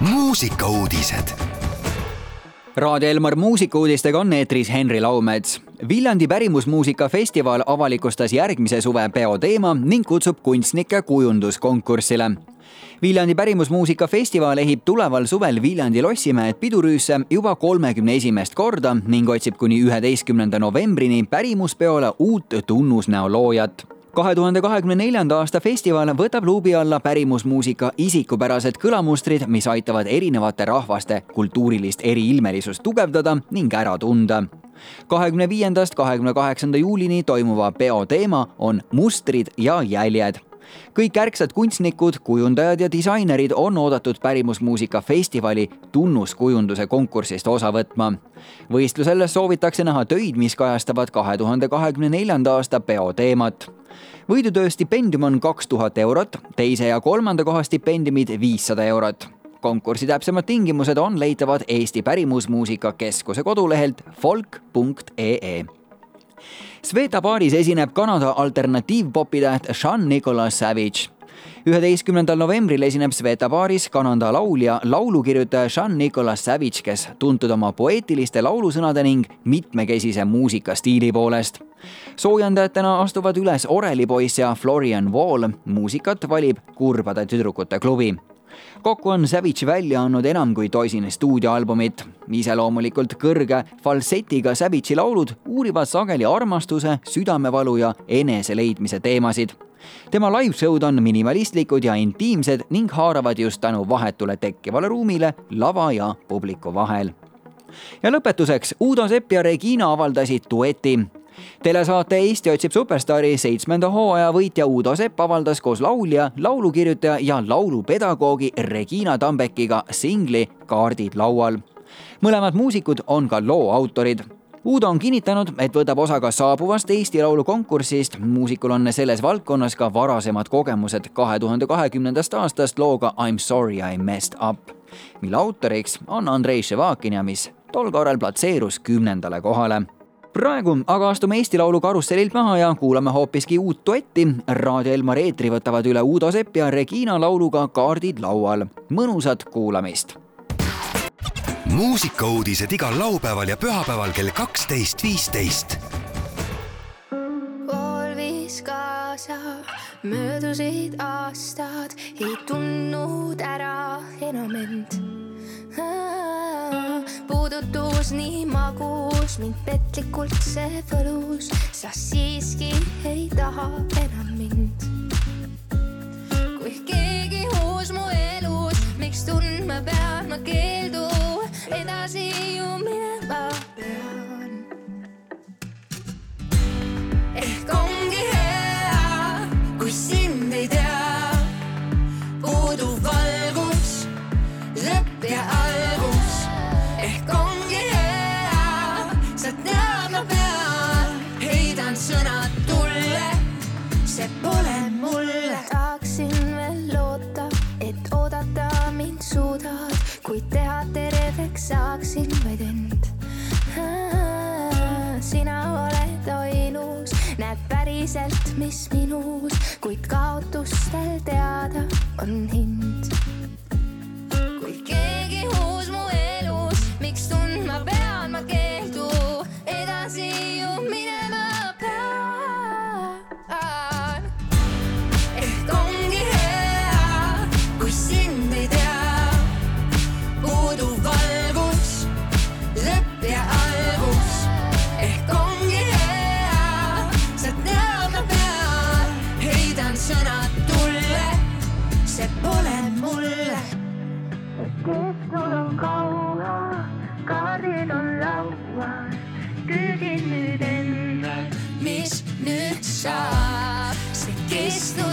muusikauudised. Raadio Elmar muusikauudistega on eetris Henri Laumets. Viljandi pärimusmuusika festival avalikustas järgmise suve peo teema ning kutsub kunstnikke kujunduskonkursile. Viljandi pärimusmuusika festival ehib tuleval suvel Viljandi Lossimäed pidurüüsse juba kolmekümne esimest korda ning otsib kuni üheteistkümnenda novembrini pärimuspeole uut tunnusnäo loojat kahe tuhande kahekümne neljanda aasta festival võtab luubi alla pärimusmuusika isikupärased kõlamustrid, mis aitavad erinevate rahvaste kultuurilist eriilmelisust tugevdada ning ära tunda. kahekümne viiendast kahekümne kaheksanda juulini toimuva peo teema on mustrid ja jäljed kõik ärksad kunstnikud, kujundajad ja disainerid on oodatud pärimusmuusika festivali tunnuskujunduse konkursist osa võtma. võistlusel soovitakse näha töid, mis kajastavad kahe tuhande kahekümne neljanda aasta peo teemat võidutöö stipendium on kaks tuhat eurot, teise ja kolmanda koha stipendiumid viissada eurot. konkursi täpsemad tingimused on leitavad Eesti Pärimusmuusika Keskuse kodulehelt folk.ee Sveta baaris esineb Kanada alternatiivpopi täht Sean Nicholas Savage. üheteistkümnendal novembril esineb Sveta baaris Kanada laulja, laulukirjutaja Sean Nicholas Savage, kes tuntud oma poeetiliste laulusõnade ning mitmekesise muusikastiili poolest. soojendajatena astuvad üles Oreli poiss ja Florian Wall, muusikat valib Kurbade tüdrukute klubi kokku on Savage välja andnud enam kui tosin stuudioalbumit. iseloomulikult kõrge falsetiga Savage'i laulud uurivad sageli armastuse, südamevalu ja eneseleidmise teemasid. tema live-show'd on minimalistlikud ja intiimsed ning haaravad just tänu vahetule tekkivale ruumile lava ja publiku vahel ja lõpetuseks Uudo Sepp ja Regina avaldasid dueti telesaate Eesti otsib superstaari seitsmenda hooaja võitja Uudo Sepp avaldas koos laulja, laulukirjutaja ja laulupedagoogi Regina Tambekiga singli Kaardid laual. mõlemad muusikud on ka loo autorid Uudo on kinnitanud, et võtab osa ka saabuvast Eesti Laulu konkursist. muusikul on selles valdkonnas ka varasemad kogemused kahe tuhande kahekümnendast aastast looga I m sorry I messed up, mille autoriks on Andrei Ševakin ja mis tol korral platseerus kümnendale kohale praegu aga astume Eesti Laulu karussellilt maha ja kuulame hoopiski uut duetti. Raadio Elmar eetri võtavad üle Uudo Sepp ja Regina lauluga Kaardid laual. mõnusat kuulamist. muusikauudised igal laupäeval ja pühapäeval kell kaksteist, viisteist. pool viis kaasa, möödusid aastad, ei tundnud ära enam end puudutus nii magus, mind petlikult see võlus, sa siiski ei taha enam mind. kui keegi uus mu elus, miks tundma pean ma keeldu, edasi ju minema näed päriselt, mis minus, kuid kaotustel teada on hind see